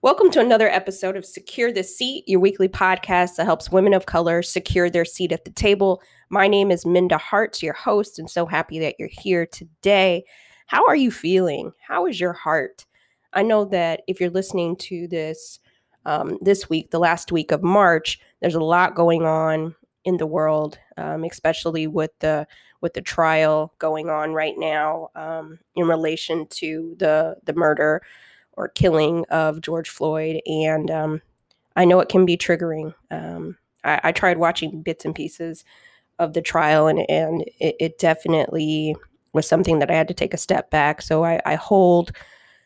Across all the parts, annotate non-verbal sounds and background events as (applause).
Welcome to another episode of Secure the Seat, your weekly podcast that helps women of color secure their seat at the table. My name is Minda Harts, your host, and so happy that you're here today. How are you feeling? How is your heart? I know that if you're listening to this um, this week, the last week of March, there's a lot going on in the world, um, especially with the with the trial going on right now um, in relation to the the murder or killing of George Floyd. And um, I know it can be triggering. Um, I, I, tried watching bits and pieces of the trial, and, and it, it, definitely was something that I had to take a step back. So I, I hold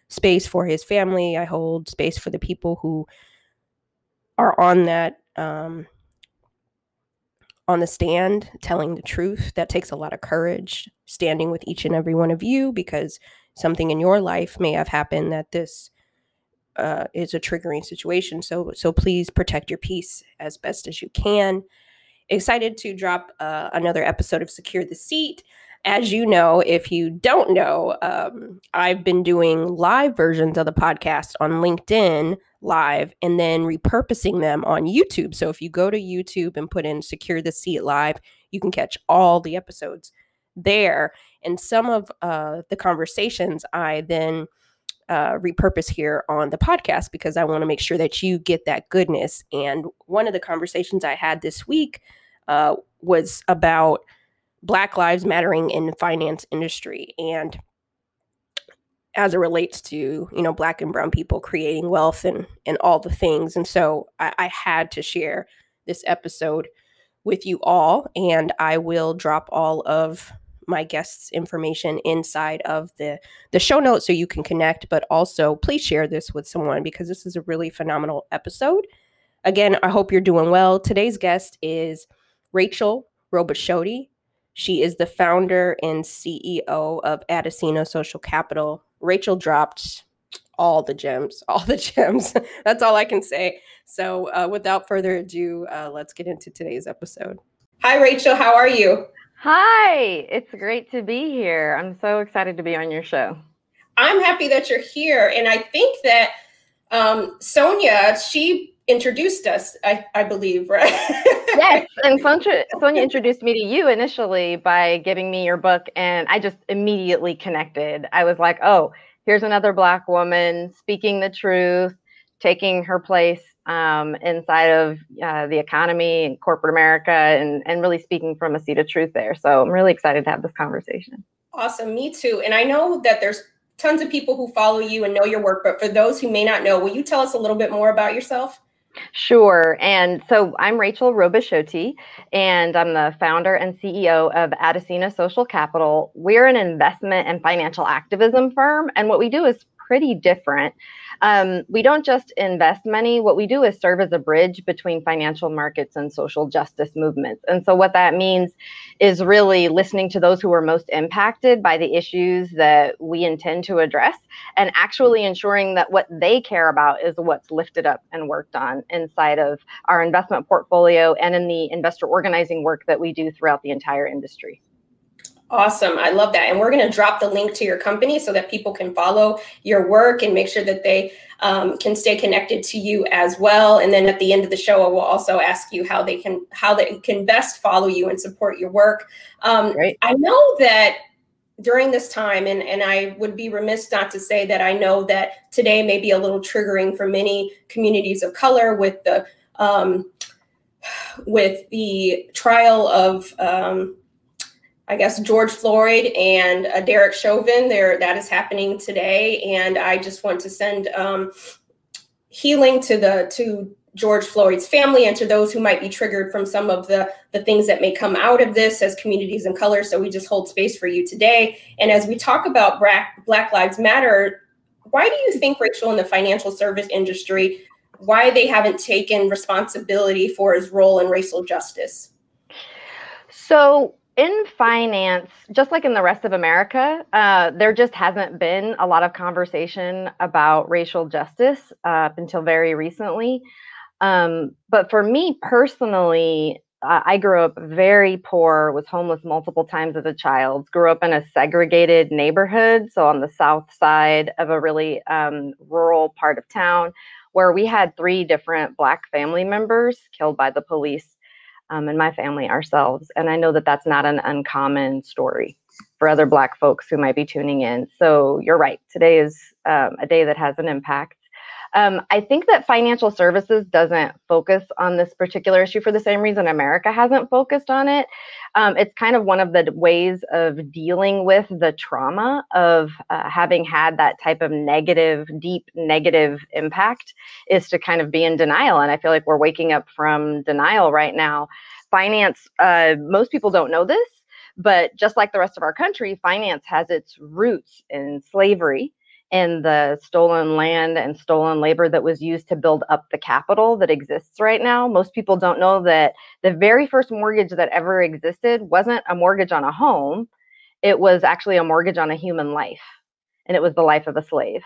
space for his family, I hold space for the people who are on that. Um, on the stand telling the truth that takes a lot of courage standing with each and every one of you because something in your life may have happened that this uh, is a triggering situation. So so please protect your peace as best as you can. Excited to drop uh, another episode of Secure the Seat. As you know, if you don't know, um, I've been doing live versions of the podcast on LinkedIn live and then repurposing them on YouTube. So if you go to YouTube and put in Secure the Seat Live, you can catch all the episodes there. And some of uh, the conversations I then uh, repurpose here on the podcast because I want to make sure that you get that goodness. And one of the conversations I had this week uh, was about Black Lives Mattering in finance industry and as it relates to you know black and brown people creating wealth and and all the things and so I, I had to share this episode with you all and i will drop all of my guests information inside of the the show notes so you can connect but also please share this with someone because this is a really phenomenal episode. Again i hope you're doing well. Today's guest is rachel Robasciotti she is the founder and ceo of Adasina social capital. Rachel dropped all the gems (laughs) all the gems. That's all i can say. So uh, without further ado uh, let's get into today's episode. Hi rachel. How are you Hi, it's great to be here. I'm so excited to be on your show. I'm happy that you're here. And I think that um, Sonia, she introduced us, I, I believe, right? yes. (laughs) And Sonia, Sonia introduced me to you initially by giving me your book. And I just immediately connected. I was like, oh, here's another Black woman speaking the truth, taking her place um, inside of uh, the economy and corporate America and, and really speaking from a seat of truth there. So I'm really excited to have this conversation. Awesome. Me too. And I know that there's tons of people who follow you and know your work, but for those who may not know, will you tell us a little bit more about yourself? Sure. And so I'm Rachel Robasciotti, and I'm the founder and CEO of Adasina Social Capital. We're an investment and financial activism firm, and what we do is pretty different. Um, we don't just invest money. What we do is serve as a bridge between financial markets and social justice movements. And so, what that means is really listening to those who are most impacted by the issues that we intend to address and actually ensuring that what they care about is what's lifted up and worked on inside of our investment portfolio and in the investor organizing work that we do throughout the entire industry. Awesome. I love that. And we're going to drop the link to your company so that people can follow your work and make sure that they um, can stay connected to you as well. And then at the end of the show, I will also ask you how they can how they can best follow you and support your work. Um, I know that during this time, and, and I would be remiss not to say that I know that today may be a little triggering for many communities of color with the um, (sighs) with the trial of um, I guess George Floyd and uh, Derek Chauvin. There, that is happening today, and I just want to send um, healing to the to George Floyd's family and to those who might be triggered from some of the the things that may come out of this as communities and colors. So we just hold space for you today. And as we talk about Black Black Lives Matter, why do you think Rachel in the financial service industry why they haven't taken responsibility for his role in racial justice? So in finance, just like in the rest of America, uh, there just hasn't been a lot of conversation about racial justice uh, up until very recently. Um, but for me personally, uh, I grew up very poor, was homeless multiple times as a child, grew up in a segregated neighborhood, so on the south side of a really um, rural part of town where we had three different Black family members killed by the police um, and my family ourselves. And I know that that's not an uncommon story for other Black folks who might be tuning in. So you're right. Today is um, a day that has an impact. Um, I think that financial services doesn't focus on this particular issue for the same reason America hasn't focused on it. Um, it's kind of one of the ways of dealing with the trauma of uh, having had that type of negative, deep negative impact is to kind of be in denial. And I feel like we're waking up from denial right now. Finance, uh, most people don't know this, but just like the rest of our country, finance has its roots in slavery and the stolen land and stolen labor that was used to build up the capital that exists right now. Most people don't know that the very first mortgage that ever existed wasn't a mortgage on a home, it was actually a mortgage on a human life, and it was the life of a slave.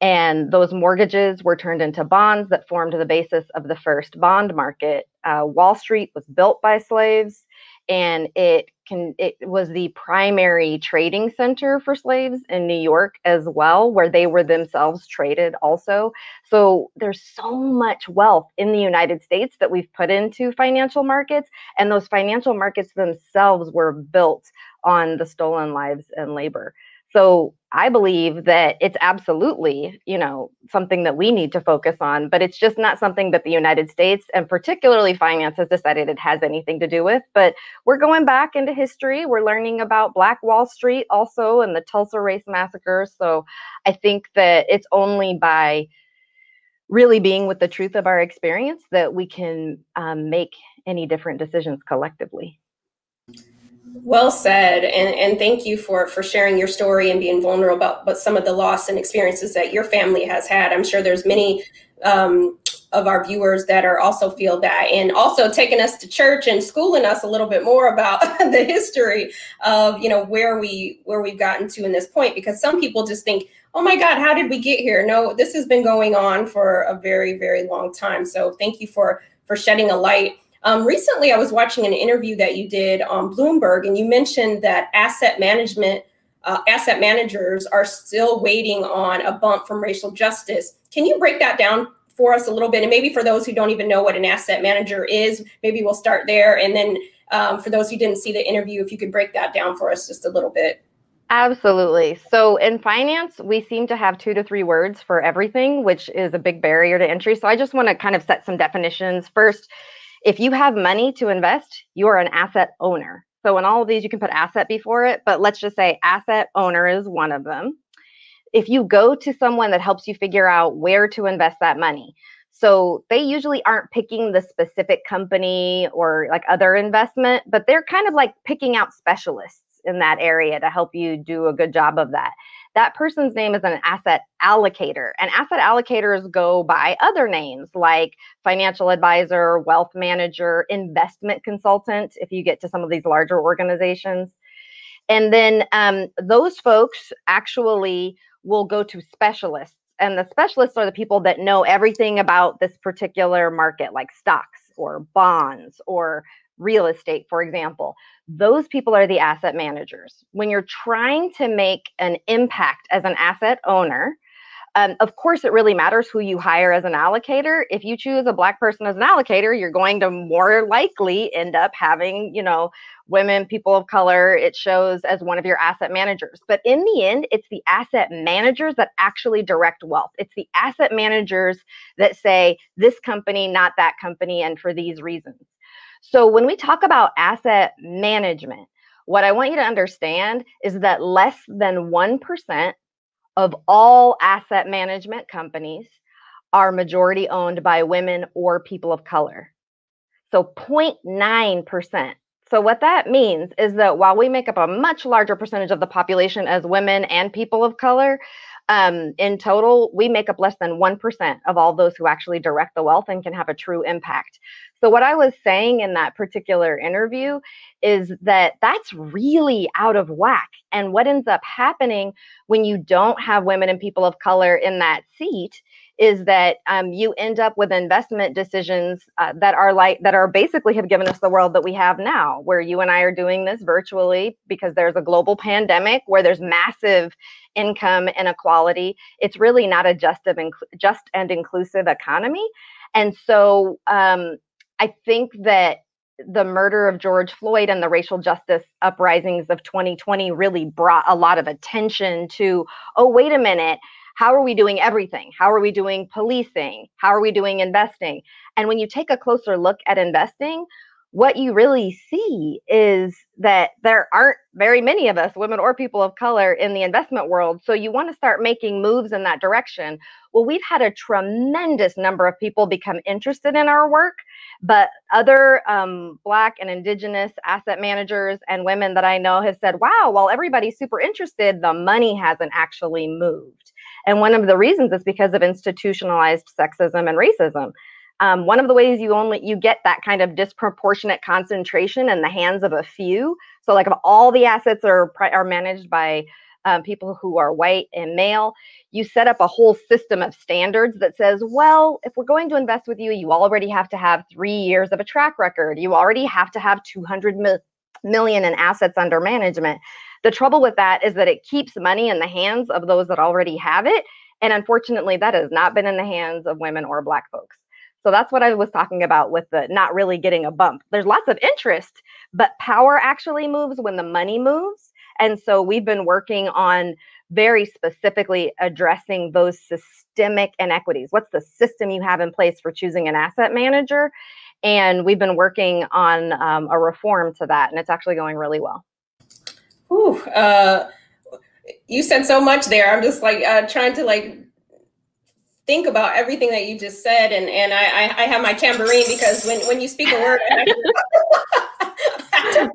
And those mortgages were turned into bonds that formed the basis of the first bond market. Uh, Wall Street was built by slaves and it can it was the primary trading center for slaves in New York as well where they were themselves traded also. So there's so much wealth in the United States that we've put into financial markets and those financial markets themselves were built on the stolen lives and labor so I believe that it's absolutely, you know, something that we need to focus on, but it's just not something that the United States and particularly finance has decided it has anything to do with. But we're going back into history. We're learning about Black Wall Street also and the Tulsa race Massacre. So I think that it's only by really being with the truth of our experience that we can um, make any different decisions collectively. Well said, and and thank you for for sharing your story and being vulnerable about but some of the loss and experiences that your family has had. I'm sure there's many um, of our viewers that are also feel that, and also taking us to church and schooling us a little bit more about (laughs) the history of you know where we where we've gotten to in this point. Because some people just think, oh my God, how did we get here? No, this has been going on for a very very long time. So thank you for for shedding a light um, recently, I was watching an interview that you did on Bloomberg, and you mentioned that asset management, uh, asset managers are still waiting on a bump from racial justice. Can you break that down for us a little bit? And maybe for those who don't even know what an asset manager is, maybe we'll start there. And then um, for those who didn't see the interview, if you could break that down for us just a little bit. Absolutely. So in finance, we seem to have two to three words for everything, which is a big barrier to entry. So I just want to kind of set some definitions. First, if you have money to invest, you are an asset owner. So in all of these, you can put asset before it, but let's just say asset owner is one of them. If you go to someone that helps you figure out where to invest that money, so they usually aren't picking the specific company or like other investment, but they're kind of like picking out specialists in that area to help you do a good job of that that person's name is an asset allocator. And asset allocators go by other names like financial advisor, wealth manager, investment consultant, if you get to some of these larger organizations. And then um, those folks actually will go to specialists. And the specialists are the people that know everything about this particular market, like stocks or bonds or real estate, for example, those people are the asset managers. When you're trying to make an impact as an asset owner, um, of course, it really matters who you hire as an allocator. If you choose a black person as an allocator, you're going to more likely end up having, you know, women, people of color. It shows as one of your asset managers. But in the end, it's the asset managers that actually direct wealth. It's the asset managers that say this company, not that company, and for these reasons. So when we talk about asset management, what I want you to understand is that less than 1% of all asset management companies are majority owned by women or people of color. So 0.9%. So, what that means is that while we make up a much larger percentage of the population as women and people of color, um, in total, we make up less than 1% of all those who actually direct the wealth and can have a true impact. So, what I was saying in that particular interview is that that's really out of whack. And what ends up happening when you don't have women and people of color in that seat is that um, you end up with investment decisions uh, that are like that are basically have given us the world that we have now where you and i are doing this virtually because there's a global pandemic where there's massive income inequality it's really not a just, of inc- just and inclusive economy and so um, i think that the murder of George Floyd and the racial justice uprisings of 2020 really brought a lot of attention to, oh, wait a minute, how are we doing everything? How are we doing policing? How are we doing investing? And when you take a closer look at investing, what you really see is that there aren't very many of us, women or people of color, in the investment world. So you want to start making moves in that direction. Well, we've had a tremendous number of people become interested in our work, but other um, Black and Indigenous asset managers and women that I know have said, wow, while everybody's super interested, the money hasn't actually moved. And one of the reasons is because of institutionalized sexism and racism. Um, one of the ways you only you get that kind of disproportionate concentration in the hands of a few. So, like if all the assets are are managed by um, people who are white and male, you set up a whole system of standards that says, well, if we're going to invest with you, you already have to have three years of a track record. You already have to have 200 million in assets under management. The trouble with that is that it keeps money in the hands of those that already have it. And unfortunately, that has not been in the hands of women or Black folks. So that's what I was talking about with the not really getting a bump. There's lots of interest, but power actually moves when the money moves. And so we've been working on very specifically addressing those systemic inequities. What's the system you have in place for choosing an asset manager? And we've been working on um, a reform to that, and it's actually going really well. Ooh, uh, you said so much there. I'm just like uh, trying to like think about everything that you just said, and and I I, have my tambourine because when when you speak a word, I,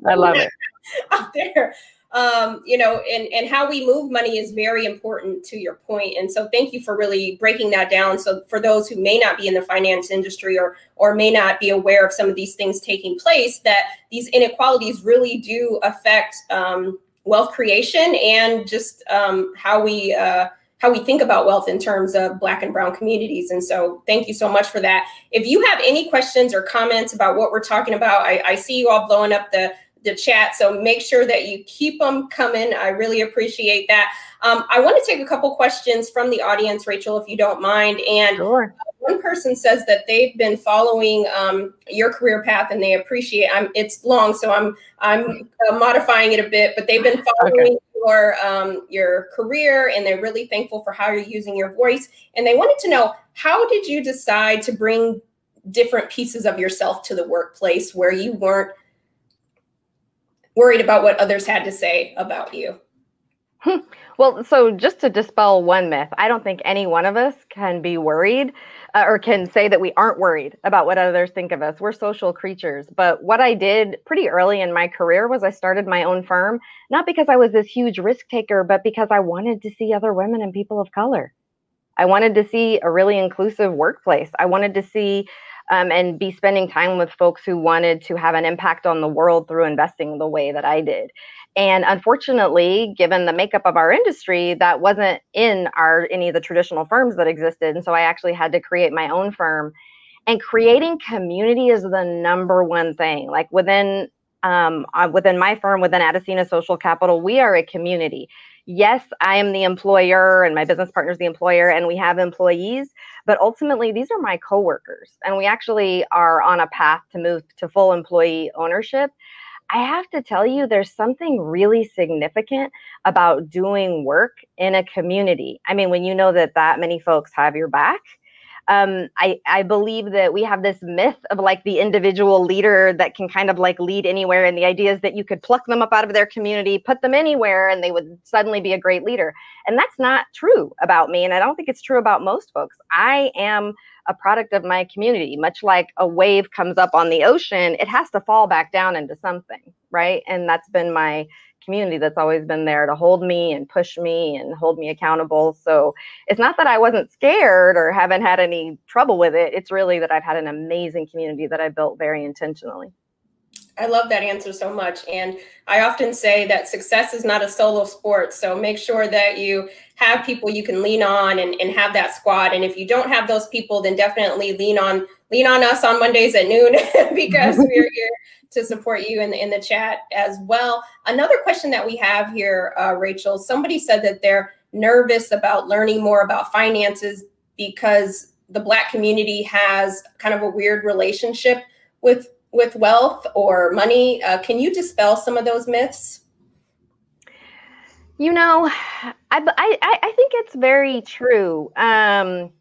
I love it (laughs) out there um, you know, and, and how we move money is very important to your point. And so thank you for really breaking that down. So for those who may not be in the finance industry or or may not be aware of some of these things taking place, that these inequalities really do affect um, wealth creation and just um, how we uh, how we think about wealth in terms of black and brown communities and so thank you so much for that if you have any questions or comments about what we're talking about i, I see you all blowing up the the chat. So make sure that you keep them coming. I really appreciate that. Um, I want to take a couple questions from the audience, Rachel, if you don't mind. And sure. one person says that they've been following um, your career path and they appreciate. I'm, it's long, so I'm I'm uh, modifying it a bit, but they've been following. Okay. Your um, your career, and they're really thankful for how you're using your voice. And they wanted to know how did you decide to bring different pieces of yourself to the workplace where you weren't worried about what others had to say about you? Well, so just to dispel one myth, I don't think any one of us can be worried uh, or can say that we aren't worried about what others think of us. We're social creatures. But what I did pretty early in my career was I started my own firm, not because I was this huge risk taker, but because I wanted to see other women and people of color. I wanted to see a really inclusive workplace. I wanted to see um, and be spending time with folks who wanted to have an impact on the world through investing the way that I did. And unfortunately, given the makeup of our industry, that wasn't in our any of the traditional firms that existed. And so I actually had to create my own firm. And creating community is the number one thing. Like within um, uh, within my firm, within Adasina Social Capital, we are a community yes, I am the employer and my business partner is the employer and we have employees, but ultimately these are my coworkers and we actually are on a path to move to full employee ownership. I have to tell you, there's something really significant about doing work in a community. I mean, when you know that that many folks have your back, um, I, I believe that we have this myth of like the individual leader that can kind of like lead anywhere. And the idea is that you could pluck them up out of their community, put them anywhere, and they would suddenly be a great leader. And that's not true about me. And I don't think it's true about most folks. I am a product of my community, much like a wave comes up on the ocean, it has to fall back down into something, right? And that's been my community that's always been there to hold me and push me and hold me accountable. So it's not that I wasn't scared or haven't had any trouble with it. It's really that I've had an amazing community that I built very intentionally. I love that answer so much. And I often say that success is not a solo sport. So make sure that you have people you can lean on and, and have that squad. And if you don't have those people, then definitely lean on lean on us on Mondays at noon (laughs) because we're here to support you in the, in the chat as well. Another question that we have here, uh, Rachel, somebody said that they're nervous about learning more about finances because the Black community has kind of a weird relationship with with wealth or money. Uh, can you dispel some of those myths? You know, I, I, I think it's very true. Um,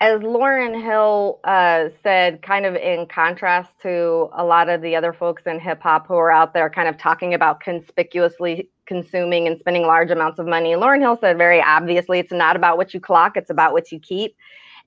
as Lauryn Hill uh, said, kind of in contrast to a lot of the other folks in hip hop who are out there kind of talking about conspicuously consuming and spending large amounts of money, Lauryn Hill said very obviously, it's not about what you clock, it's about what you keep.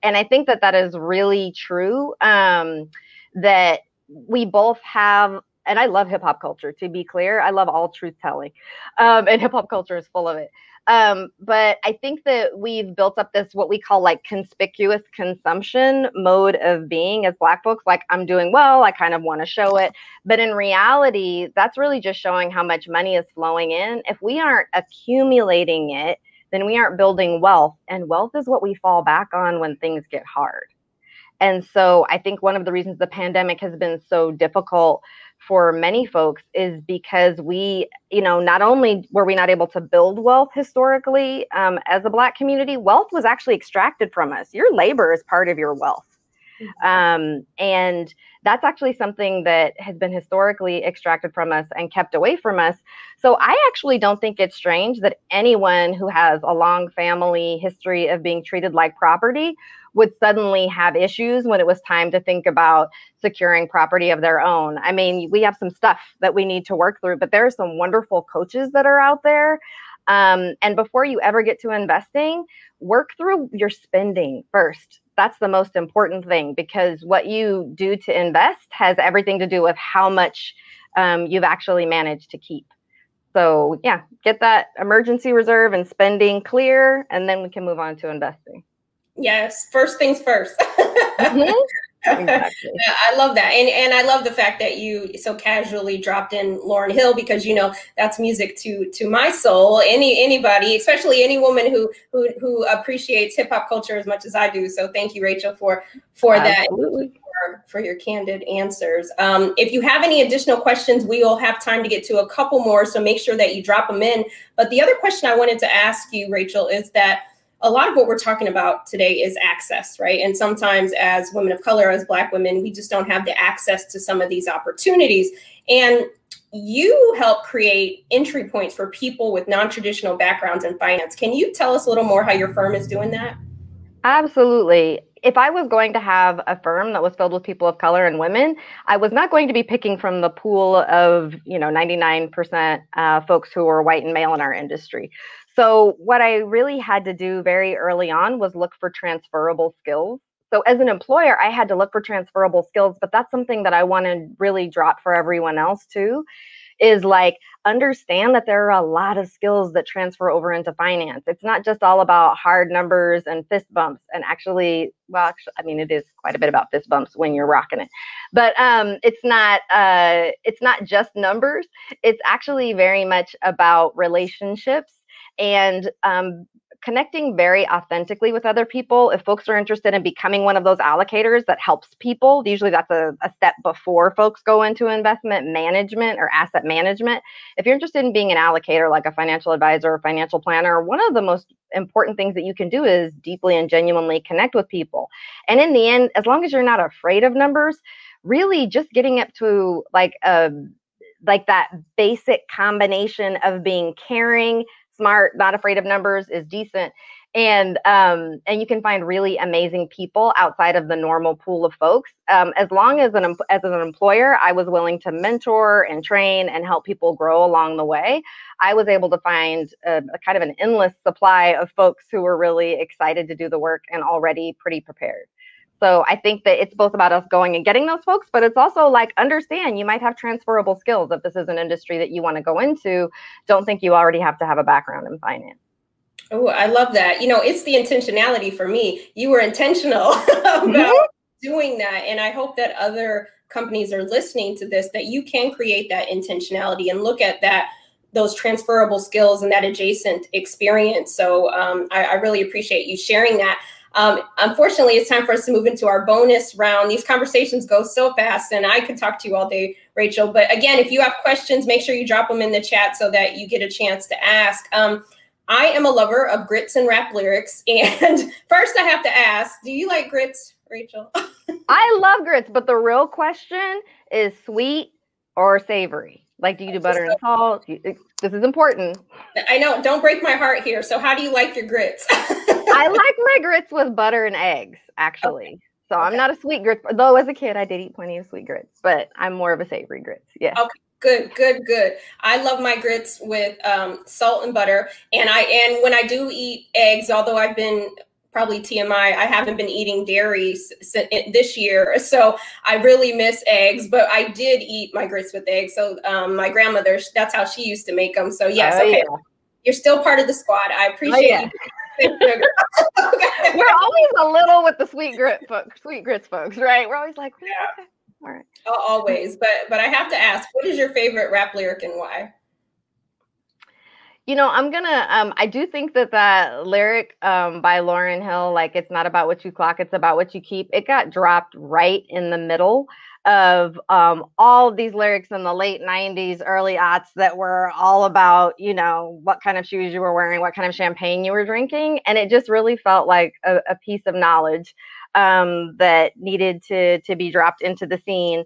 And I think that that is really true. Um, that we both have and I love hip hop culture. To be clear, I love all truth telling, um, and hip hop culture is full of it. Um, but I think that we've built up this what we call like conspicuous consumption mode of being as Black folks. Like I'm doing well, I kind of want to show it, but in reality, that's really just showing how much money is flowing in. If we aren't accumulating it, then we aren't building wealth, and wealth is what we fall back on when things get hard. And so I think one of the reasons the pandemic has been so difficult for many folks is because we, you know, not only were we not able to build wealth historically um, as a Black community, wealth was actually extracted from us. Your labor is part of your wealth. Mm-hmm. Um, and that's actually something that has been historically extracted from us and kept away from us. So I actually don't think it's strange that anyone who has a long family history of being treated like property would suddenly have issues when it was time to think about securing property of their own. I mean, we have some stuff that we need to work through, but there are some wonderful coaches that are out there. Um, and before you ever get to investing, work through your spending first. That's the most important thing because what you do to invest has everything to do with how much um, you've actually managed to keep. So, yeah, get that emergency reserve and spending clear, and then we can move on to investing. Yes, first things 1st mm-hmm. (laughs) Exactly. I love that, and and I love the fact that you so casually dropped in Lauryn Hill because you know that's music to to my soul. Any anybody, especially any woman who who who appreciates hip hop culture as much as I do. So thank you, Rachel, for for Absolutely. that. For, for your candid answers. Um, if you have any additional questions, we will have time to get to a couple more. So make sure that you drop them in. But the other question I wanted to ask you, Rachel, is that a lot of what we're talking about today is access, right? And sometimes as women of color, as Black women, we just don't have the access to some of these opportunities. And you help create entry points for people with non traditional backgrounds in finance. Can you tell us a little more how your firm is doing that? Absolutely. If I was going to have a firm that was filled with people of color and women, I was not going to be picking from the pool of, you know, 99% uh, folks who are white and male in our industry. So, what I really had to do very early on was look for transferable skills. So, as an employer, I had to look for transferable skills, but that's something that I want to really drop for everyone else too is like understand that there are a lot of skills that transfer over into finance. It's not just all about hard numbers and fist bumps. And actually, well, actually, I mean, it is quite a bit about fist bumps when you're rocking it. But um, it's not uh, it's not just numbers. It's actually very much about relationships and um, connecting very authentically with other people. If folks are interested in becoming one of those allocators that helps people, usually that's a, a, step before folks go into investment management or asset management. If you're interested in being an allocator, like a financial advisor or financial planner, one of the most important things that you can do is deeply and genuinely connect with people. And in the end, as long as you're not afraid of numbers, really just getting up to like a like that basic combination of being caring, smart, not afraid of numbers, is decent. And um, and you can find really amazing people outside of the normal pool of folks. Um, as long as an as an employer, I was willing to mentor and train and help people grow along the way. I was able to find a, a kind of an endless supply of folks who were really excited to do the work and already pretty prepared. So I think that it's both about us going and getting those folks, but it's also like understand you might have transferable skills if this is an industry that you want to go into. Don't think you already have to have a background in finance. Oh, I love that. You know, it's the intentionality for me. You were intentional (laughs) about mm-hmm. doing that. And I hope that other companies are listening to this, that you can create that intentionality and look at that those transferable skills and that adjacent experience. So um, I, I, really appreciate you sharing that. Um, unfortunately, it's time for us to move into our bonus round. These conversations go so fast, and I could talk to you all day, Rachel. But again, if you have questions, make sure you drop them in the chat so that you get a chance to ask. Um, I am a lover of grits and rap lyrics. (laughs) And first, I have to ask do you like grits, Rachel? (laughs) I love grits, but the real question is sweet or savory? Like, do you do butter and salt? This is important. I know. Don't break my heart here. So, how do you like your grits? (laughs) I like my grits with butter and eggs, actually. Okay. So, okay. I'm not a sweet grits, though as a kid, I did eat plenty of sweet grits, but I'm more of a savory grits. Yeah. Okay. Good, good, good. I love my grits with um, salt and butter, and I and when I do eat eggs, although I've been probably TMI. I haven't been eating dairy this year, (laughs) so I really miss eggs. But I did eat my grits with eggs. So um, my grandmother, that's how she used to make them. So yes, oh, okay, yeah. you're still part of the squad. I appreciate oh, yeah. We're (laughs) always a little with the sweet grit folks, sweet grits folks, right? We're always like, yeah. Okay. All right. Always, but but I have to ask, what is your favorite rap lyric and why? You know, I'm gonna. Um, I do think that that lyric um, by Lauryn Hill, like "It's not about what you clock, it's about what you keep," it got dropped right in the middle of um, all of these lyrics in the late 90s, early aughts that were all about, you know, what kind of shoes you were wearing, what kind of champagne you were drinking. And it just really felt like a, a piece of knowledge um, that needed to, to be dropped into the scene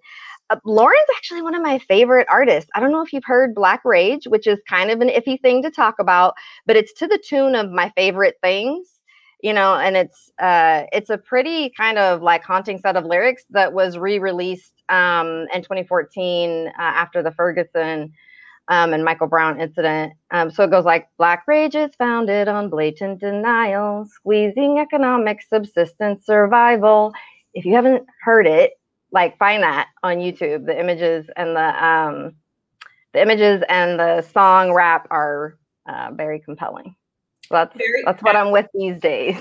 uh, Lauryn's actually one of my favorite artists. I don't know if you've heard Black Rage, which is kind of an iffy thing to talk about, but it's to the tune of my favorite things, you know, and it's uh it's a pretty kind of like haunting set of lyrics that was re-released um in 2014 uh, after the Ferguson um, and Michael Brown incident. Um, so it goes like Black Rage is founded on blatant denial, squeezing economic subsistence survival. If you haven't heard it, like find that on YouTube. The images and the um, the images and the song rap are uh, very compelling. That's very that's what I'm with these days.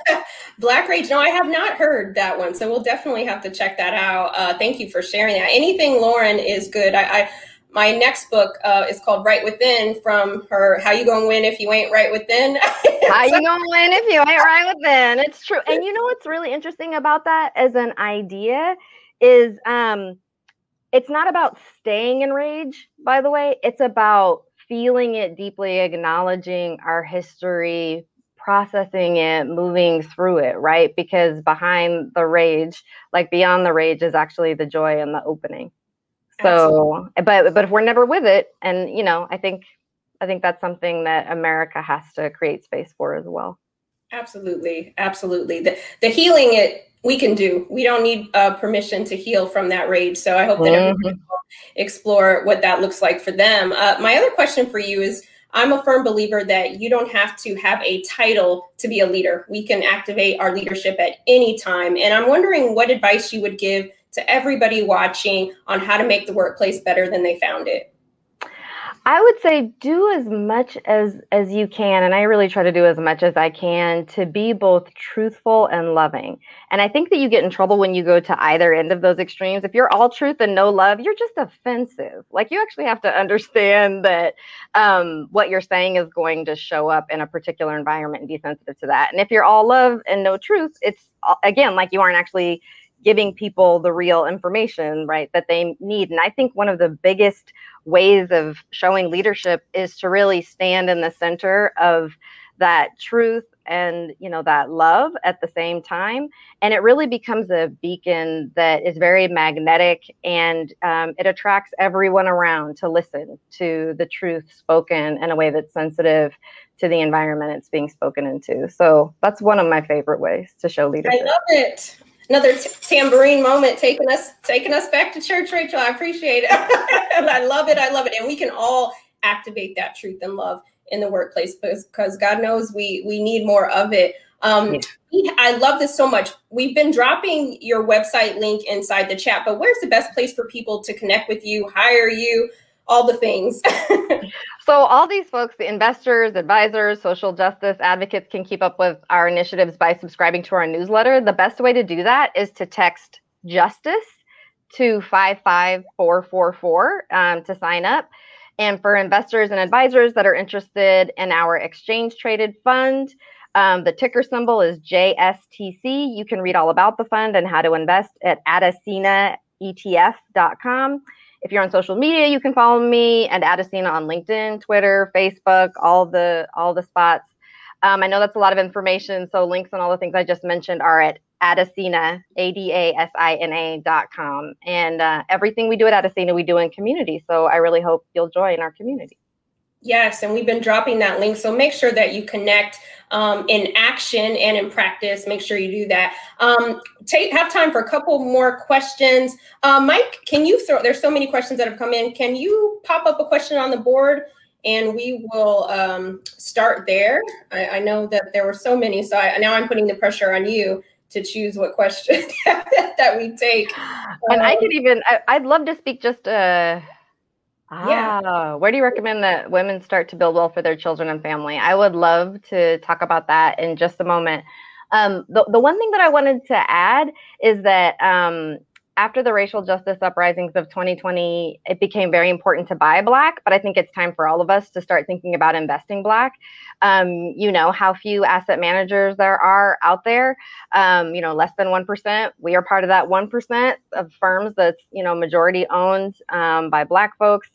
(laughs) Black Rage. No, I have not heard that one, so we'll definitely have to check that out. Uh, thank you for sharing that. Anything Lauryn is good. I, I my next book uh, is called Right Within from her How You Gonna Win If You Ain't Right Within. (laughs) How You Gonna Win If You Ain't Right Within. It's true. And you know what's really interesting about that as an idea is um it's not about staying in rage by the way it's about feeling it deeply acknowledging our history processing it moving through it right because behind the rage like beyond the rage is actually the joy and the opening so Absolutely. but but if we're never with it and you know i think i think that's something that america has to create space for as well absolutely absolutely the, the healing it we can do. We don't need uh, permission to heal from that rage. So I hope that mm-hmm. everyone explore what that looks like for them. Uh, my other question for you is I'm a firm believer that you don't have to have a title to be a leader. We can activate our leadership at any time. And I'm wondering what advice you would give to everybody watching on how to make the workplace better than they found it. I would say do as much as as you can and I really try to do as much as I can to be both truthful and loving. And I think that you get in trouble when you go to either end of those extremes. If you're all truth and no love, you're just offensive. Like you actually have to (laughs) understand that um, what you're saying is going to show up in a particular environment and be sensitive to that. And if you're all love and no truth, it's again like you aren't actually giving people the real information, right, that they need. And I think one of the biggest ways of showing leadership is to really stand in the center of that truth and you know that love at the same time. And it really becomes a beacon that is very magnetic and um, it attracts everyone around to listen to the truth spoken in a way that's sensitive to the environment it's being spoken into. So that's one of my favorite ways to show leadership i love it another t- tambourine moment taking us taking us back to church rachel. I appreciate it. (laughs) I love it. I love it. And we can all activate that truth and love in the workplace because, god knows we we need more of it. Um, yeah. I love this so much. We've been dropping your website link inside the chat, but where's the best place for people to connect with you, hire you, all the things? (laughs) so, all these folks, the investors, advisors, social justice advocates, can keep up with our initiatives by subscribing to our newsletter. The best way to do that is to text justice to 55444 um, to sign up. And for investors and advisors that are interested in our exchange traded fund, um, the ticker symbol is JSTC. You can read all about the fund and how to invest at adasinaetf.com. If you're on social media, you can follow me and Adasina on LinkedIn, Twitter, Facebook, all the all the spots. Um, I know that's a lot of information, so links and all the things I just mentioned are at Adasina, A-D-A-S-I-N-A dot com. And uh, everything we do at Adasina, we do in community. So I really hope you'll join our community. Yes, and we've been dropping that link. So make sure that you connect um, in action and in practice. Make sure you do that. Um, take have time for a couple more questions. Uh, Mike, can you throw? There's so many questions that have come in. Can you pop up a question on the board, and we will um, start there. I, I, know that there were so many, so I, now I'm putting the pressure on you to choose what question (laughs) that we take. And um, I could even, I, would love to speak just, uh, yeah. Ah, where do you recommend that women start to build wealth for their children and family? I would love to talk about that in just a moment. Um, the, the one thing that I wanted to add is that um, after the racial justice uprisings of 2020, it became very important to buy Black, but I think it's time for all of us to start thinking about investing Black. Um, you know how few asset managers there are out there, um, you know, less than 1%. We are part of that 1% of firms that's, you know, majority owned um, by Black folks.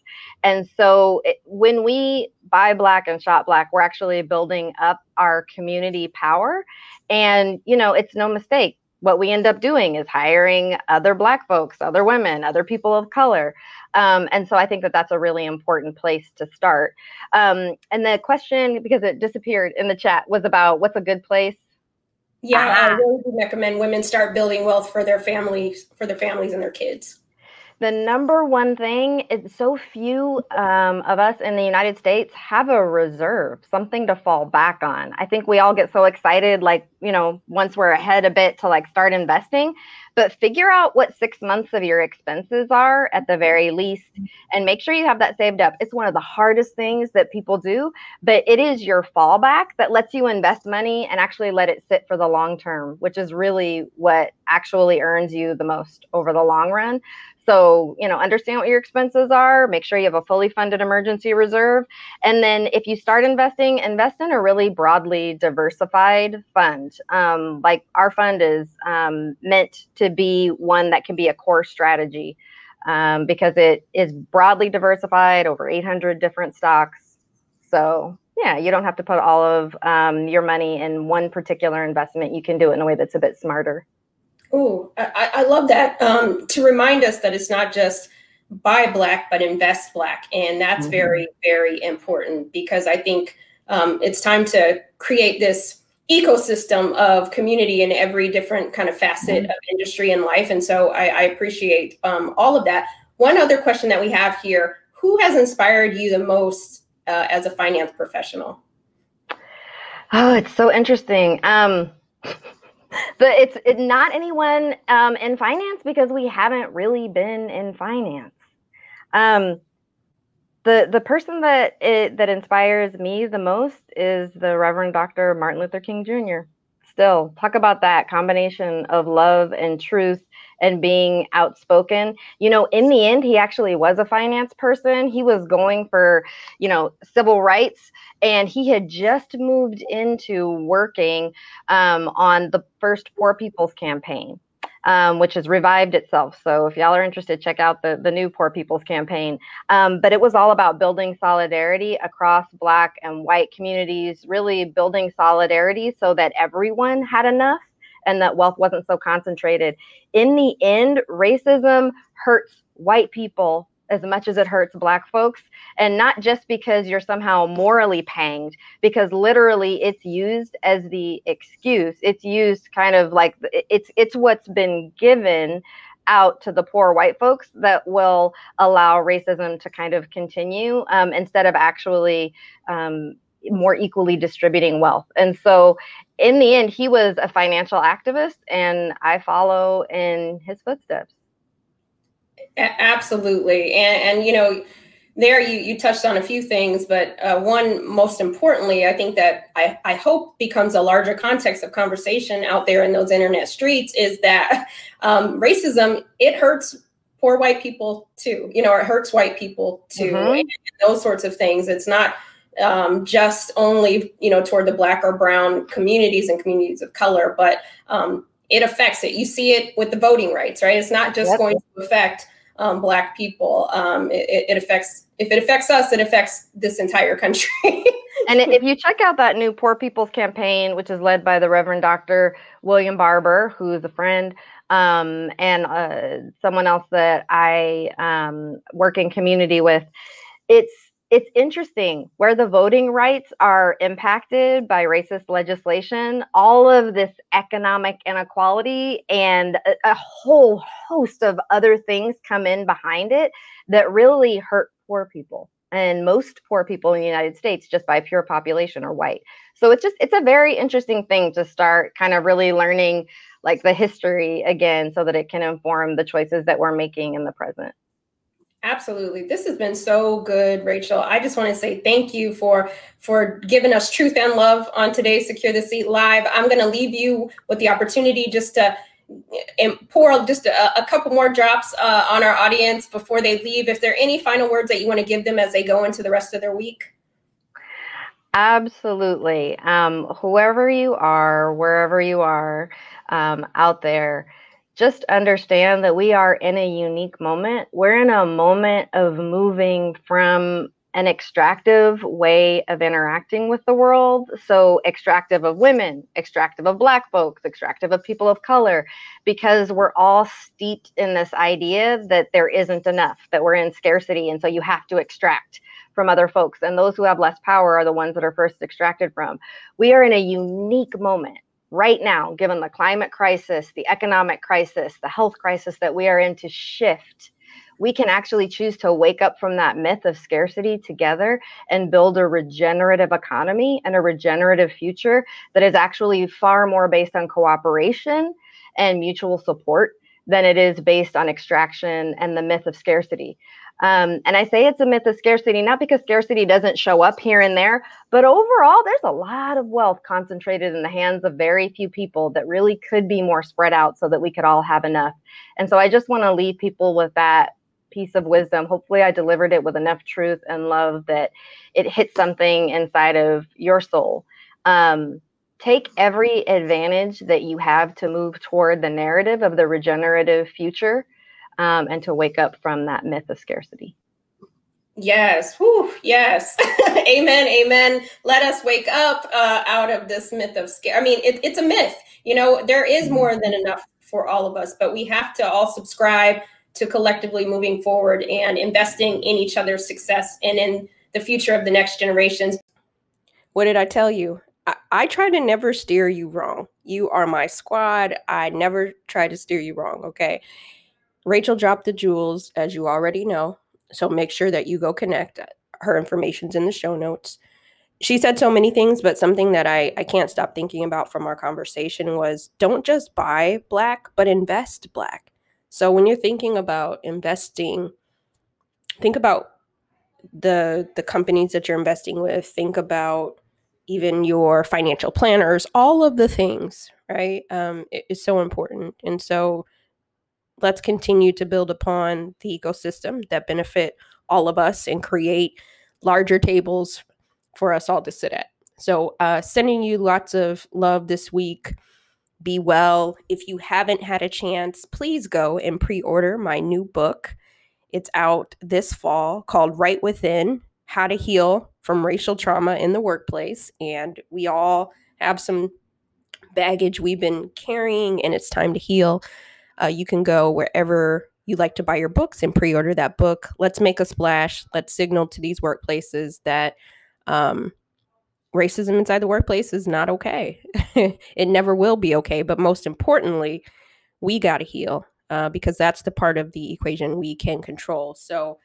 And so it, when we buy Black and shop Black, we're actually building up our community power. And, you know, it's no mistake what we end up doing is hiring other black folks other women other people of color. Um, and so i think that that's a really important place to start. Um, and the question because it disappeared in the chat was about what's a good place? Yeah i really recommend women start building wealth for their families for their families and their kids the number one thing is so few um, of us in the United States have a reserve, something to fall back on. I think we all get so excited, like, you know, once we're ahead a bit to like start investing, but figure out what six months of your expenses are at the very least and make sure you have that saved up. It's one of the hardest things that people do, but it is your fallback that lets you invest money and actually let it sit for the long term, which is really what actually earns you the most over the long run. So, you know, understand what your expenses are, make sure you have a fully funded emergency reserve. And then if you start investing, invest in a really broadly diversified fund. Um, like our fund is um, meant to be one that can be a core strategy um, because it is broadly diversified over 800 different stocks. So, yeah, you don't have to put all of um, your money in one particular investment. You can do it in a way that's a bit smarter. Oh, I, I, love that. Um, to remind us that it's not just buy black, but invest black. And that's mm-hmm. very, very important because I think um, it's time to create this ecosystem of community in every different kind of facet mm-hmm. of industry and life. And so I, I appreciate um, all of that. One other question that we have here Who has inspired you the most uh, as a finance professional? Oh, it's so interesting. Um, (laughs) but it's it, not anyone um, in finance because we haven't really been in finance. Um, the the person that it, that inspires me the most is the Reverend Dr. Martin Luther King Jr. Still, talk about that combination of love and truth and being outspoken. You know, in the end, he actually was a finance person. He was going for, you know, civil rights, and he had just moved into working um, on the first Poor People's Campaign. Um, which has revived itself. So if y'all are interested, check out the, the new Poor People's Campaign. Um, but it was all about building solidarity across Black and white communities, really building solidarity so that everyone had enough and that wealth wasn't so concentrated. In the end, racism hurts white people as much as it hurts black folks and not just because you're somehow morally panged because literally it's used as the excuse it's used kind of like it's it's what's been given out to the poor white folks that will allow racism to kind of continue um, instead of actually um, more equally distributing wealth. And so in the end, he was a financial activist, and I follow in his footsteps. Absolutely. And, and you know, there you, you touched on a few things, but uh, one most importantly, I think that I, I hope becomes a larger context of conversation out there in those internet streets is that (laughs) um, racism, it hurts poor white people too. You know, it hurts white people too, mm-hmm. and those sorts of things. It's not um, just only, you know, toward the black or brown communities and communities of color, but um, it affects it. You see it with the voting rights, right? It's not just yep. going to affect um, black people. Um, it, it, affects if it affects us, it affects this entire country. (laughs) and if you check out that new Poor People's Campaign, which is led by the Reverend Dr. William Barber, who is a friend, um, and uh, someone else that I um, work in community with, it's it's interesting where the voting rights are impacted by racist legislation all of this economic inequality and a, a, whole host of other things come in behind it that really hurt poor people and most poor people in the united states just by pure population are white. So it's just it's a very interesting thing to start kind of really learning like the history again so that it can inform the choices that we're making in the present Absolutely. This has been so good, Rachel. I just want to say thank you for for giving us truth and love on today's Secure the Seat Live. I'm going to leave you with the opportunity just to and pour just a, a couple more drops uh, on our audience before they leave. If there are any final words that you want to give them as they go into the rest of their week. Absolutely. Um, whoever you are, wherever you are um, out there, just understand that we are in a unique moment. We're in a moment of moving from an extractive way of interacting with the world. So, extractive of women, extractive of Black folks, extractive of people of color, because we're all steeped in this idea that there isn't enough, that we're in scarcity. And so, you have to extract from other folks. And those who have less power are the ones that are first extracted from. We are in a unique moment right now, given the climate crisis, the economic crisis, the health crisis that we are in, to shift. We can actually choose to wake up from that myth of scarcity together and build a regenerative economy and a regenerative future that is actually far more based on cooperation and mutual support than it is based on extraction and the myth of scarcity. Um, and I say it's a myth of scarcity, not because scarcity doesn't show up here and there, but overall, there's a lot of wealth concentrated in the hands of very few people that really could be more spread out so that we could all have enough. And so I just want to leave people with that piece of wisdom. Hopefully, I delivered it with enough truth and love that it hit something inside of your soul. Um, take every advantage that you have to move toward the narrative of the regenerative future um, and to wake up from that myth of scarcity. Yes, Whew, yes, (laughs) amen, amen. Let us wake up uh, out of this myth of scare. I mean, it, it's a myth. You know, there is mm-hmm. more than enough for all of us, but we have to all subscribe to collectively moving forward and investing in each other's success and in the future of the next generations. What did I tell you? I, I try to never steer you wrong. You are my squad. I never try to steer you wrong. Okay. Rachel dropped the jewels, as you already know. So make sure that you go connect. Her information's in the show notes. She said so many things, but something that I, I can't stop thinking about from our conversation was don't just buy black, but invest black. So when you're thinking about investing, think about the the companies that you're investing with, think about even your financial planners, all of the things, right? Um, it is so important. And so let's continue to build upon the ecosystem that benefit all of us and create larger tables for us all to sit at. So, uh, sending you lots of love this week. Be well. If you haven't had a chance, please go and pre order my new book. It's out this fall called Right Within How to Heal from Racial Trauma in the Workplace. And we all have some baggage we've been carrying, and it's time to heal. Uh, you can go wherever you like to buy your books and pre order that book. Let's make a splash. Let's signal to these workplaces that um, racism inside the workplace is not okay. (laughs) it never will be okay. But most importantly, we got to heal uh, because that's the part of the equation we can control. So,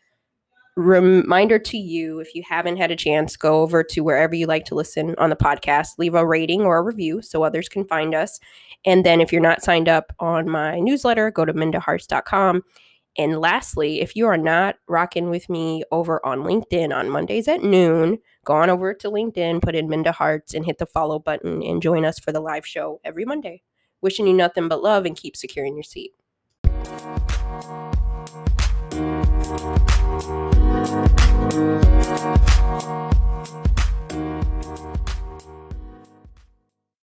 reminder to you if you haven't had a chance, go over to wherever you like to listen on the podcast, leave a rating or a review so others can find us. And then if you're not signed up on my newsletter, go to mindaharts.com. And lastly, if you are not rocking with me over on LinkedIn on Mondays at noon, go on over to LinkedIn, put in Minda Harts, and hit the follow button and join us for the live show every Monday. Wishing you nothing but love and keep securing your seat.